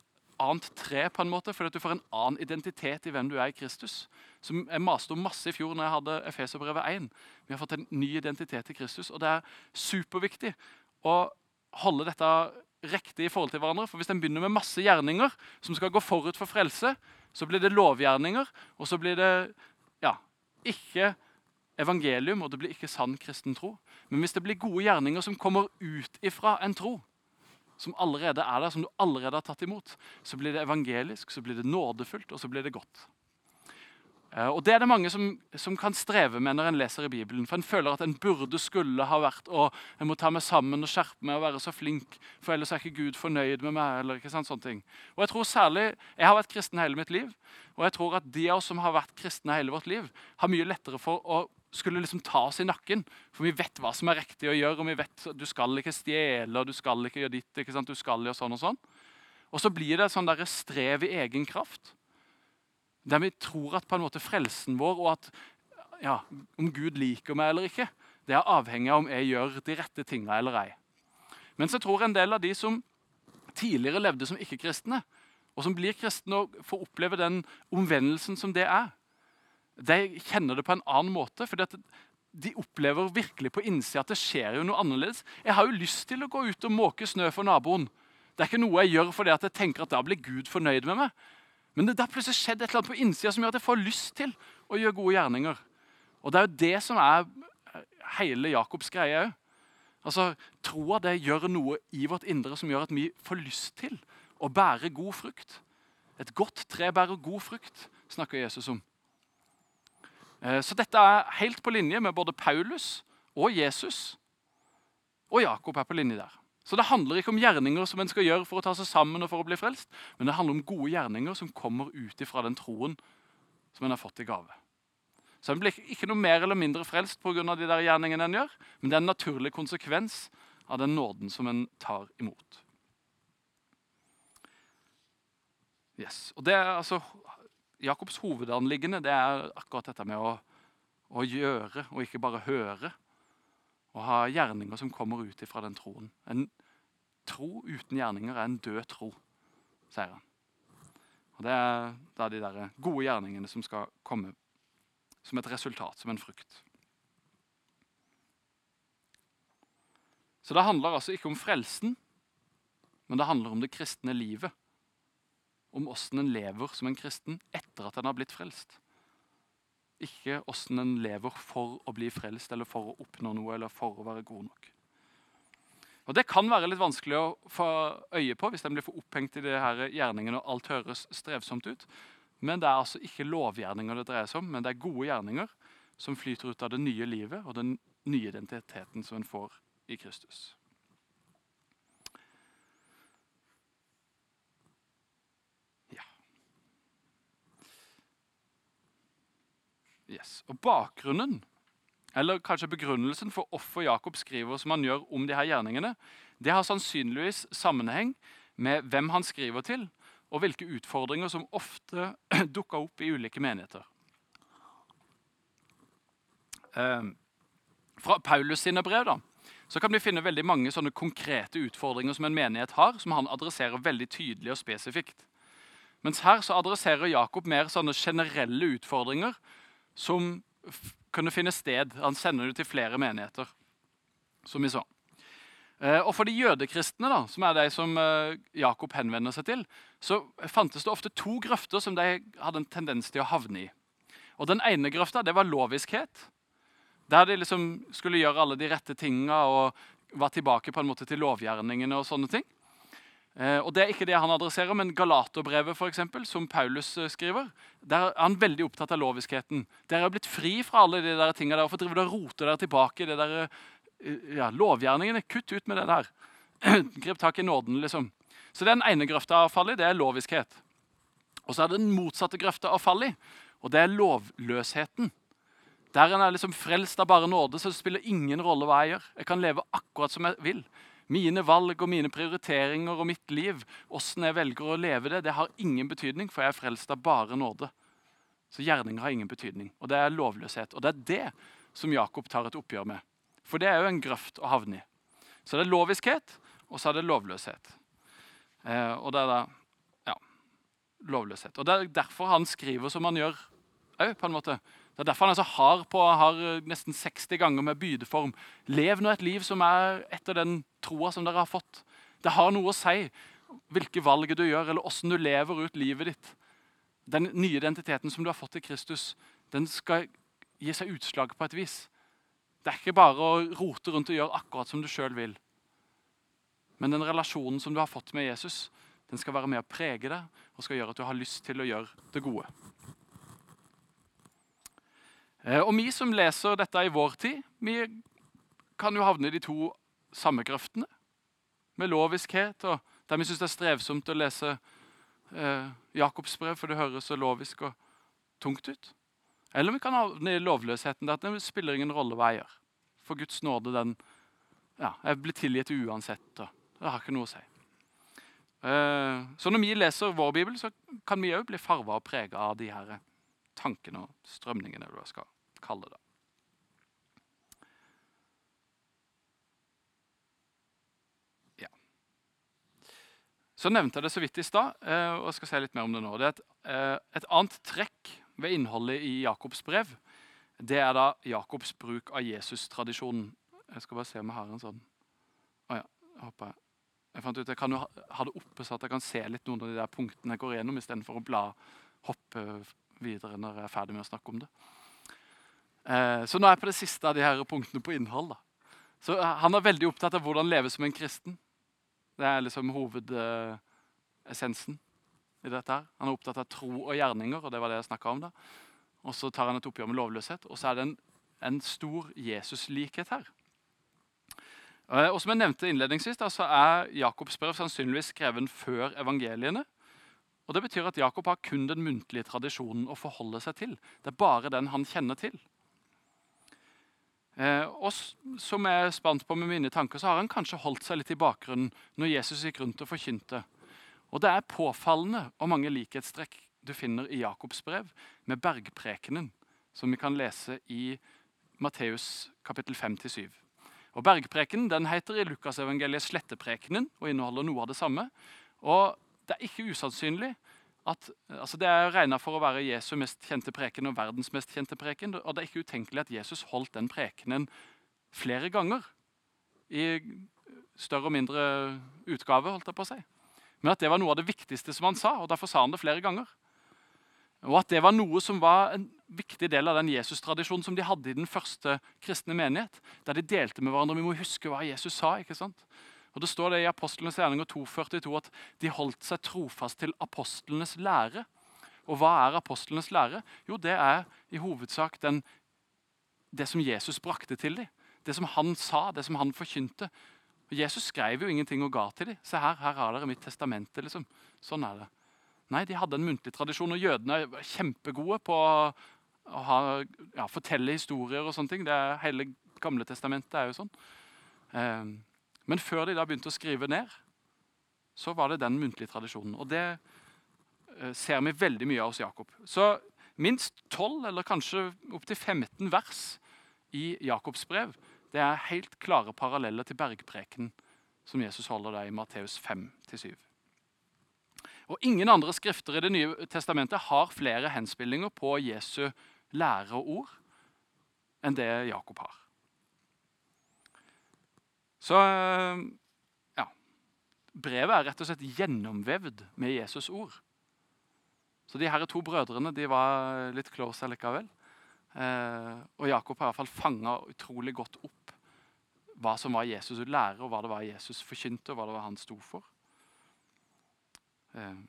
annet tre, på en måte, fordi at du får en annen identitet i hvem du er i Kristus. Som Jeg maste om masse i fjor når jeg hadde Efeserbrevet 1. Vi har fått en ny identitet i Kristus, og det er superviktig å holde dette riktig i forhold til hverandre. For Hvis en begynner med masse gjerninger som skal gå forut for frelse, så blir det lovgjerninger, og så blir det ja, ikke evangelium, og det blir ikke sann kristen tro. Men hvis det blir gode gjerninger som kommer ut ifra en tro, som allerede er der, som du allerede har tatt imot, så blir det evangelisk, så blir det nådefullt, og så blir det godt. Eh, og Det er det mange som, som, kan streve med når en leser i Bibelen. For En føler at en burde, skulle ha vært og en må ta meg sammen og skjerpe meg og være så flink, for ellers er ikke Gud fornøyd med meg. eller ikke sant, sånne ting. Og Jeg tror særlig, jeg har vært kristen hele mitt liv, og jeg tror at de av oss som har vært kristne hele vårt liv, har mye lettere for å skulle liksom ta oss i nakken. For vi vet hva som er riktig å gjøre. og vi vet at Du skal ikke stjele, og du skal ikke gjøre ditt. ikke sant? Du skal gjøre sånn og sånn. Og så blir det et sånn strev i egen kraft. Der vi tror at på en måte frelsen vår og at ja, om Gud liker meg eller ikke, det er avhengig av om jeg gjør de rette tingene eller ei. Men så tror en del av de som tidligere levde som ikke-kristne, og som blir kristne og får oppleve den omvendelsen som det er, de kjenner det på en annen måte. For de opplever virkelig på innsida at det skjer jo noe annerledes. Jeg har jo lyst til å gå ut og måke snø for naboen. Det er ikke noe jeg gjør fordi jeg tenker at da blir Gud fornøyd med meg. Men det har plutselig skjedd et eller annet på innsida som gjør at jeg får lyst til å gjøre gode gjerninger. Og Det er jo det som er hele Jakobs greie òg. Altså, Troa gjør noe i vårt indre som gjør at vi får lyst til å bære god frukt. Et godt tre bærer god frukt, snakker Jesus om. Eh, så dette er helt på linje med både Paulus og Jesus. Og Jakob er på linje der. Så det handler ikke om gjerninger som en skal gjøre for å ta seg sammen og for å bli frelst, men det handler om gode gjerninger som kommer ut ifra den troen som en har fått i gave. Så En blir ikke noe mer eller mindre frelst pga. de der gjerningene en gjør, men det er en naturlig konsekvens av den nåden som en tar imot. Yes. Og Det er altså Jakobs hovedanliggende det er akkurat dette med å, å, gjøre og ikke bare høre. Å ha gjerninger som kommer ut fra den troen. En tro uten gjerninger er en død tro, sier han. Og Det er da de der gode gjerningene som skal komme som et resultat, som en frukt. Så det handler altså ikke om frelsen, men det handler om det kristne livet om åssen en lever som en kristen etter at en har blitt frelst. Ikke åssen en lever for å bli frelst eller for å oppnå noe eller for å være god nok. Og Det kan være litt vanskelig å få øye på hvis en blir for opphengt i det her gjerningen og alt høres strevsomt ut. Men det er altså ikke lovgjerninger det dreier seg om, men det er gode gjerninger som flyter ut av det nye livet og den nye identiteten som en får i Kristus. Yes. Og Bakgrunnen, eller kanskje begrunnelsen for hvorfor Jakob skriver som han gjør om de her gjerningene, det har sannsynligvis sammenheng med hvem han skriver til, og hvilke utfordringer som ofte dukker opp i ulike menigheter. Eh, fra Paulus sine brev da, så kan vi finne veldig mange sånne konkrete utfordringer som en menighet har, som han adresserer veldig tydelig og spesifikt. Mens her så adresserer Jakob mer sånne generelle utfordringer som kunne finne sted. Han sender det til flere menigheter, som vi sa. Eh, og For de jødekristne, da, som er de som eh, Jakob henvender seg til, så fantes det ofte to grøfter som de hadde en tendens til å havne i. Og Den ene grøfta det var loviskhet, der de liksom skulle gjøre alle de rette tinga og var tilbake på en måte til lovgjerningene. og sånne ting. Eh, og Det er ikke det han adresserer, men Galaterbrevet, for eksempel, som Paulus eh, skriver, der er han veldig opptatt av loviskheten. Dere har blitt fri fra alle de der tingene der. Hvorfor driver dere og roter dere tilbake i det der, eh, ja, lovgjerningene? Kutt ut med det der. Grip tak i nåden, liksom. Så det er den ene grøfta av fall i, det er loviskhet. Og så er det den motsatte grøfta av fall i, og det er lovløsheten. Der en er liksom frelst av bare nåde, så det spiller ingen rolle hva jeg gjør. Jeg kan leve akkurat som jeg vil. Mine valg og mine prioriteringer og mitt liv, åssen jeg velger å leve det, det har ingen betydning, for jeg er frelst av bare nåde. Så gjerninger har ingen betydning. Og det er lovløshet. Og det er det som Jakob tar et oppgjør med. For det er jo en grøft å havne i. Så det er loviskhet, og så er det lovløshet. Eh, og det er da ja, lovløshet. Og det er derfor han skriver som han gjør òg, på en måte. Det er derfor han er så på har nesten 60 ganger med bydeform. Lev nå et liv som er etter den troa som dere har fått. Det har noe å si hvilke valg du gjør, eller åssen du lever ut livet ditt. Den nye identiteten som du har fått i Kristus, den skal gi seg utslag på et vis. Det er ikke bare å rote rundt og gjøre akkurat som du sjøl vil. Men den relasjonen som du har fått med Jesus, den skal være med å prege deg og skal gjøre at du har lyst til å gjøre det gode. Eh, og Vi som leser dette i vår tid, vi kan jo havne i de to samme grøftene. Med loviskhet, og der vi syns det er strevsomt å lese eh, Jakobs brev, for det høres så lovisk og tungt ut. Eller vi kan havne i lovløsheten, der det spiller ingen rolle hva jeg gjør. For Guds nåde, den ja, Jeg blir tilgitt uansett. og Det har ikke noe å si. Eh, så når vi leser vår bibel, så kan vi òg bli farva og prega av de her tankene og strømningene. du skal kalle det. Ja. Så nevnte jeg det så vidt i stad, eh, og jeg skal si litt mer om det nå. Det et, eh, et annet trekk ved innholdet i Jakobs brev det er da Jakobs bruk av Jesus-tradisjonen. Jeg skal bare se om jeg har en sånn Å ja, håper jeg. Jeg fant ut, jeg kan jo ha det oppe så at jeg kan se litt noen av de der punktene jeg går gjennom, istedenfor å bla hoppe videre når jeg er ferdig med å snakke om det. Eh, så nå er jeg på det siste av de her punktene på innhold. da. Så eh, Han er veldig opptatt av hvordan leve som en kristen. Det er liksom hovedessensen i dette. her. Han er opptatt av tro og gjerninger, og det var det jeg om da. Og så tar han et oppgjør med lovløshet. Og så er det en, en stor Jesus-likhet her. Eh, og som jeg nevnte innledningsvis, da, så er Jakobs brev sannsynligvis skrevet før evangeliene. Og Det betyr at Jakob har kun den muntlige tradisjonen å forholde seg til. Det er bare den han kjenner til. Eh, og som jeg er spant på med mine tanker, så har han kanskje holdt seg litt i bakgrunnen når Jesus gikk rundt og forkynte. Og det er påfallende og mange likhetstrekk du finner i Jakobs brev med bergprekenen, som vi kan lese i Matteus kapittel 5-7. Og Bergprekenen den heter i Lukasevangeliet Sletteprekenen og inneholder noe av det samme. Og Det er ikke usannsynlig at altså Det er regna for å være Jesu mest kjente preken og verdens mest kjente preken. Og det er ikke utenkelig at Jesus holdt den prekenen flere ganger. I større og mindre utgave, holdt jeg på å si. Men at det var noe av det viktigste som han sa, og derfor sa han det flere ganger. Og at det var noe som var en viktig del av den Jesus-tradisjonen som de hadde i den første kristne menighet. Der de delte med hverandre. Vi må huske hva Jesus sa. ikke sant? Og Det står det i Apostlenes gjerninger 2,42 at de holdt seg trofast til apostlenes lære. Og hva er apostlenes lære? Jo, det er i hovedsak den, det som Jesus brakte til dem. Det som han sa, det som han forkynte. Og Jesus skrev jo ingenting og ga til dem. Se her, her har dere mitt testamente. liksom. Sånn er det. Nei, de hadde en muntlig tradisjon, og jødene var kjempegode på å ha, ja, fortelle historier og sånne ting. Det er, hele Gamle testamentet er jo sånn. Eh, men før de da begynte å skrive ned, så var det den muntlige tradisjonen. Og det eh, ser vi veldig mye av hos Jakob. Så minst 12, eller kanskje opptil 15 vers i Jakobs brev det er helt klare paralleller til bergpreken som Jesus holder der i Matteus 5-7. Og Ingen andre skrifter i Det nye testamentet har flere henspillinger på Jesu lære og ord enn det Jakob har. Så eh, ja, brevet er rett og slett gjennomvevd med Jesus' ord. Så de her to brødrene de var litt close likevel. Eh, og Jakob har i hvert fall fanga utrolig godt opp hva som var Jesus' lære, og hva det var Jesus forkynte, og hva det var han sto for. Eh,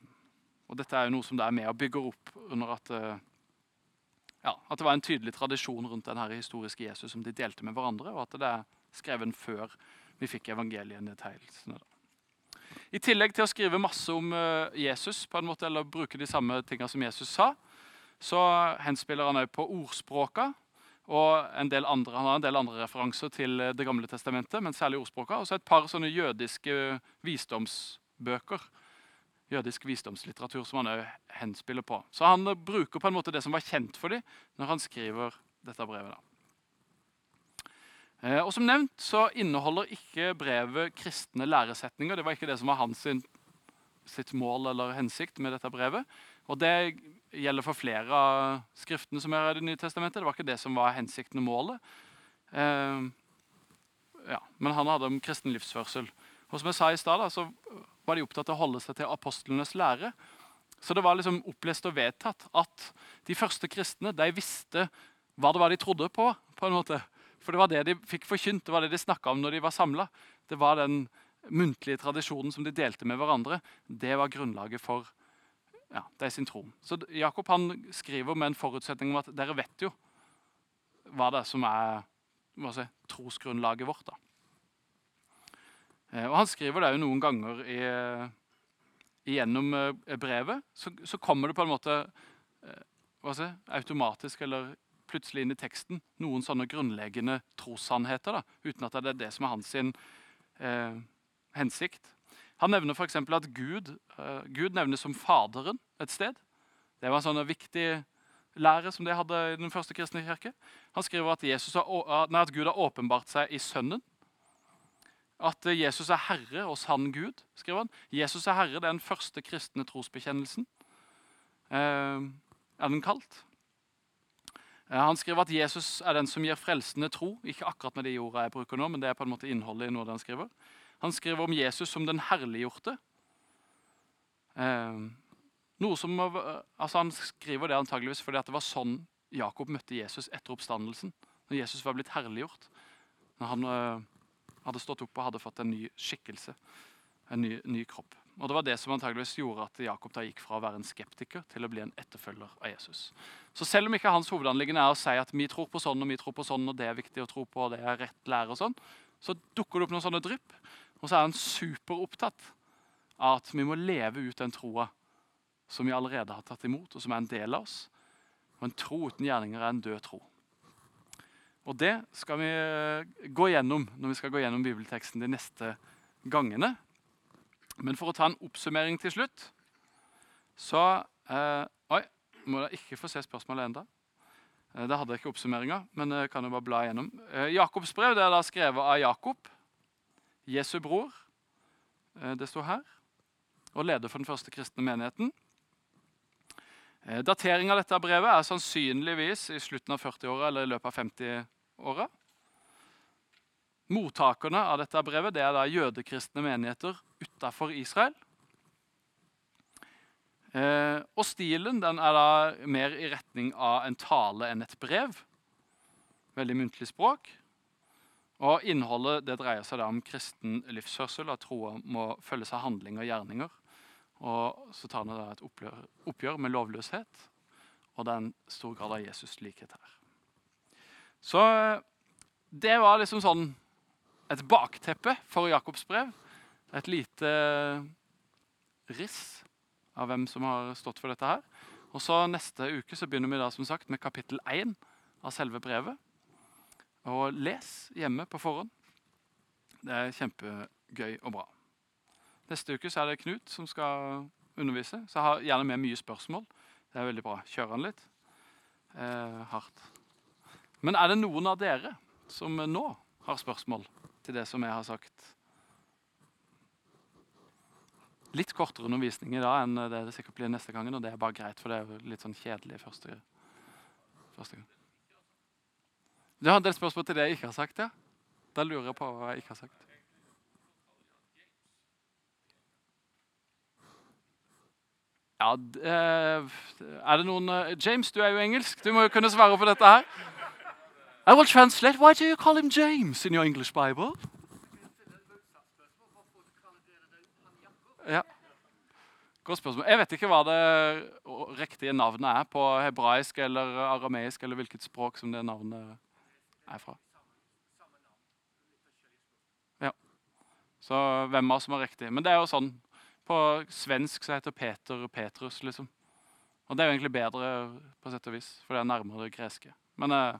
og Dette er jo noe som det er med og bygger opp under at, eh, ja, at det var en tydelig tradisjon rundt den historiske Jesus som de delte med hverandre, og at det er skrevet før vi fikk evangelienedtegnelsene. I tillegg til å skrive masse om uh, Jesus, på en måte, eller bruke de samme tingene som Jesus sa, så henspiller han òg på ordspråka. Og en del andre, han har en del andre referanser til eh, Det gamle testamentet, men særlig ordspråka. Og så et par sånne jødiske visdomsbøker. Jødisk visdomslitteratur som han òg henspiller på. Så han eh, bruker på en måte det som var kjent for dem, når han skriver dette brevet. da. Eh, og Som nevnt så inneholder ikke brevet kristne læresetninger. Det var ikke det som var hans sitt mål eller hensikt med dette brevet. Og Det gjelder for flere av skriftene som er i Det nye testamentet. Det var ikke det som var hensikten og målet. Eh, ja, men han hadde om kristen livsførsel. Og som jeg sa i stad, så var de opptatt av å holde seg til apostlenes lære. Så det var liksom opplest og vedtatt at de første kristne de visste hva det var de trodde på. på en måte. For det var det de fikk forkynt, det var det de snakka om når de var samla. Det var den muntlige tradisjonen som de delte med hverandre. Det var grunnlaget for ja, er sin tro. Så Jakob han skriver med en forutsetning om at dere vet jo hva det er som er si, trosgrunnlaget vårt. da. Eh, og Han skriver det jo noen ganger i, gjennom eh, brevet. Så, så, kommer det på en måte eh, si, automatisk eller plutselig inn i teksten noen sånne grunnleggende trossannheter. da, Uten at det er det som er hans sin, eh, hensikt. Han nevner f.eks. at Gud, eh, Gud nevnes som Faderen et sted. Det var en sånn viktig lære som de hadde i den første kristne kirke. Han skriver at, har, nei, at Gud har åpenbart seg i Sønnen. At uh, Jesus er Herre og sann Gud. skriver han. Jesus er Herre, det er den første kristne trosbekjennelsen. Eh, er den kalt. Han skriver at Jesus er den som gir frelsende tro. Ikke akkurat med de ordene jeg bruker nå, men det er på en måte innholdet i noe han skriver. Han skriver om Jesus som den herliggjorte. Eh, noe som, altså han skriver det antageligvis fordi det var sånn Jakob møtte Jesus etter oppstandelsen. Når Jesus var blitt herliggjort. Når han eh, hadde stått opp og hadde fått en ny skikkelse. En ny, ny, kropp. Og Det var det som antageligvis gjorde at Jakob da gikk fra å være en skeptiker til å bli en etterfølger av Jesus. Så selv om ikke hans hovedanliggende er å si at vi tror på sånn og vi tror på sånn, og det er viktig å tro på, og det er rett lære og sånn, så dukker det opp noen sånne drypp og så er han superopptatt av at vi må leve ut den troa som vi allerede har tatt imot, og som er en del av oss. Og En tro uten gjerninger er en død tro. Og Det skal vi eh, gå gjennom når vi skal gå gjennom bibelteksten de neste gangene. Men for å ta en oppsummering til slutt så eh, Oi, må jeg ikke få se spørsmålet enda. Eh, det hadde jeg ikke oppsummeringa, men jeg kan jo bare bla igjennom. Eh, Jakobs brev det er da skrevet av Jakob. Jesu bror, eh, det står her, og leder for den første kristne menigheten. Eh, Datering av dette brevet er sannsynligvis i slutten av 40-åra eller i løpet av 50-åra. Mottakerne av dette brevet det er da jødekristne menigheter utafor Israel. Eh, og Stilen den er da mer i retning av en tale enn et brev. Veldig muntlig språk. Og Innholdet det dreier seg da om kristen livshørsel, at troa må følges av handling og gjerninger. Og Så tar han da et oppgjør, oppgjør, med lovløshet, og det er en stor grad av Jesus' likhet her. Så det var liksom sånn et bakteppe for Jakobs brev. Et lite riss av hvem som har stått for dette her. Og så Neste uke så begynner vi da som sagt med kapittel 1 av selve brevet. Og les hjemme på forhånd. Det er kjempegøy og bra. Neste uke så er det Knut som skal undervise. Så jeg har gjerne med mye spørsmål. Det er veldig bra. Kjør han litt. Eh, hardt. Men er det noen av dere som nå har spørsmål til det som jeg har sagt? Litt kortere undervisning i dag enn det det sikkert blir neste gangen. Og det er bare greit, for det er jo litt sånn kjedelig første, første gang. Du har en del spørsmål til det jeg ikke har sagt. ja? Da lurer jeg på hva jeg ikke har sagt. Ja, eh, er det noen uh, James, du er jo engelsk. Du må jo kunne svare på dette her. I will translate. Why do you call him James in your English Bible? Ja. Godt spørsmål. Jeg vet ikke hva det riktige navnet er på hebraisk eller arameisk, eller hvilket språk som det navnet er fra. Ja. Så hvem av oss som har riktig? Men det er jo sånn På svensk så heter Peter Petrus, liksom. Og det er jo egentlig bedre, på sett og vis, for det er nærmere det greske. Men eh,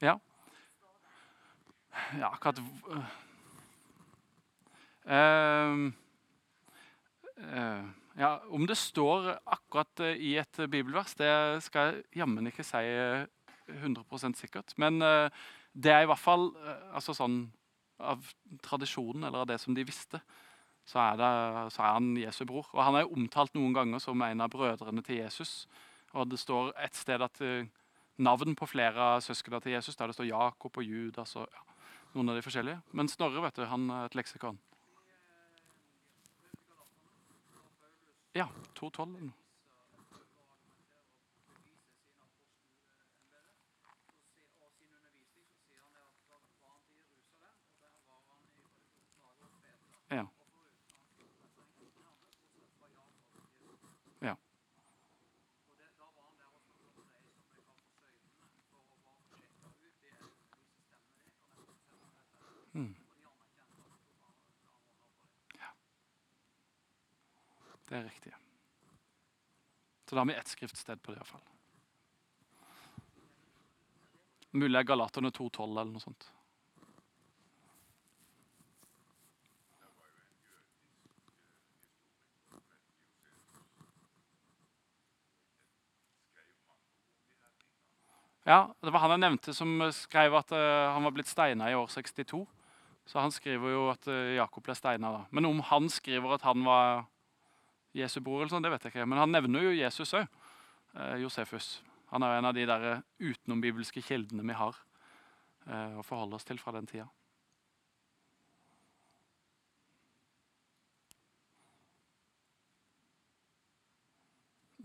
Ja. Ja, akkurat uh, uh, ja, Om det står akkurat uh, i et bibelvers, det skal jeg jammen ikke si 100% sikkert. Men det er i hvert fall altså sånn av tradisjonen, eller av det som de visste, så er, det, så er han Jesu bror. Og Han er jo omtalt noen ganger som en av brødrene til Jesus. Og Det står et sted at navn på flere av søsknene til Jesus, der det står Jakob og Judas og ja, noen av de forskjellige. Men Snorre vet du, han er et leksikon. Ja, 212. Ja. Mm. Ja. Det er riktig. Så da har vi ett skriftsted på det iallfall. Mulig er Galaterne 2,12 eller noe sånt. Ja, Det var han jeg nevnte som skrev at uh, han var blitt steina i år 62. Så han skriver jo at uh, Jakob ble steina da. Men om han skriver at han var Jesu bror, eller sånn, det vet jeg ikke. Men han nevner jo Jesus òg. Uh, Josefus. Han er jo en av de der utenombibelske kildene vi har å forholde oss til fra den tida.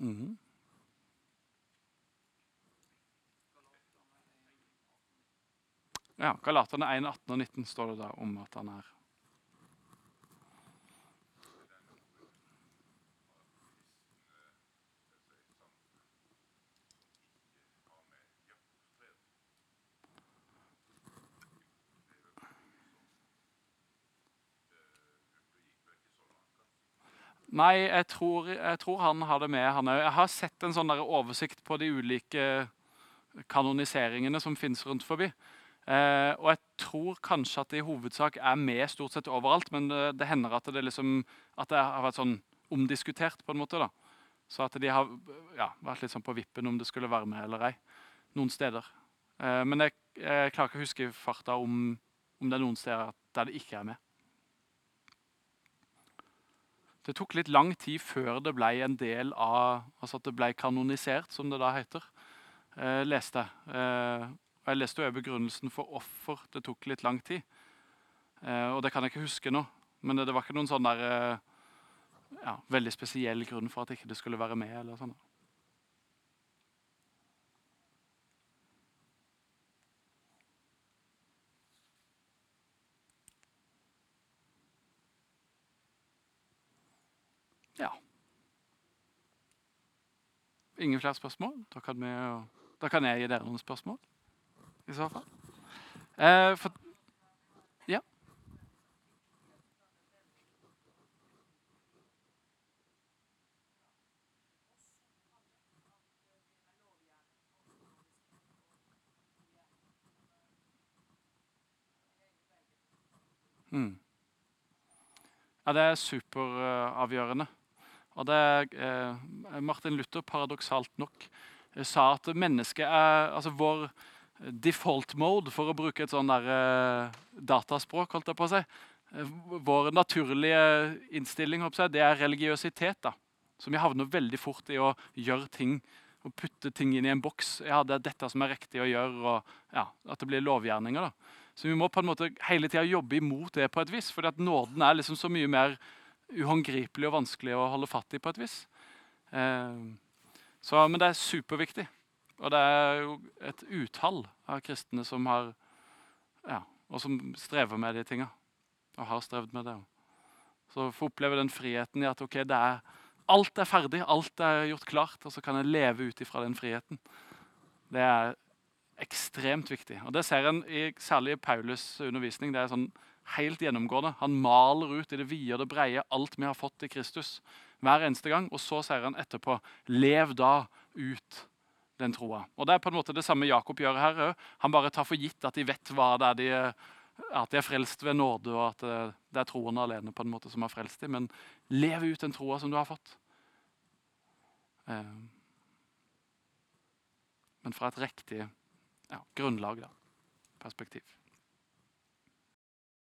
Mm -hmm. Ja, Galaterne 1, 18 og 19 står det da om at han er. Nei, jeg tror, jeg tror, han har det med, han òg. Jeg har sett en sånn oversikt på de ulike kanoniseringene som fins rundt forbi. Eh, og jeg tror kanskje at det i hovedsak er med stort sett overalt, men det, det hender at det, liksom, at det har vært sånn omdiskutert på en måte. da. Så at de har ja, vært litt sånn på vippen om det skulle være med eller ei. Noen steder. Eh, men jeg, jeg, klarer ikke å huske farta om, om, det er noen steder der det ikke er med. Det tok litt lang tid før det ble en del av Altså at det ble kanonisert, som det da heter. Eh, leste jeg. Og Jeg leste jo begrunnelsen for hvorfor det tok litt lang tid. Eh, og det kan jeg ikke huske nå. Men det, det var ikke noen sånn der, eh, ja, veldig spesiell grunn for at ikke det skulle være med. eller sånn. Ja. Ingen flere spørsmål? Da kan, vi, da kan jeg gi dere noen spørsmål i så fall. Eh, for, ja. Mm. Ja, det er superavgjørende. Og det eh, Martin Luther, paradoksalt nok, sa at mennesket er Altså vår default mode, for å bruke et sånn der, uh, dataspråk. holdt jeg på å si. Uh, vår naturlige innstilling jeg, det er religiøsitet. da. Så vi havner veldig fort i å gjøre ting og putte ting inn i en boks. Ja, det er dette som er riktig å gjøre, og ja, At det blir lovgjerninger. da. Så vi må på en måte hele tida jobbe imot det på et vis. fordi at nåden er liksom så mye mer uhåndgripelig og vanskelig å holde fatt i på et vis. Uh, så, men det er superviktig. Og det er jo et utall av kristne som har ja, og som strever med de tinga. Og har strevd med det. Så få oppleve den friheten i at ok, er, alt er ferdig, alt er gjort klart, og så kan jeg leve ut ifra den friheten. Det er ekstremt viktig. Og Det ser en i særlig i Paulus' undervisning. Det er sånn helt gjennomgående. Han maler ut i det vide og det breie alt vi har fått i Kristus. hver eneste gang, Og så sier han etterpå lev da ut den troa. Og Det er på en måte det samme Jakob gjør her. Han bare tar for gitt at de vet hva det er de, at de er frelst ved nåde, og at det, det er troen alene på en måte som har frelst dem. Men lev ut den troa som du har fått. Eh, men fra et riktig ja, grunnlag, da. Perspektiv.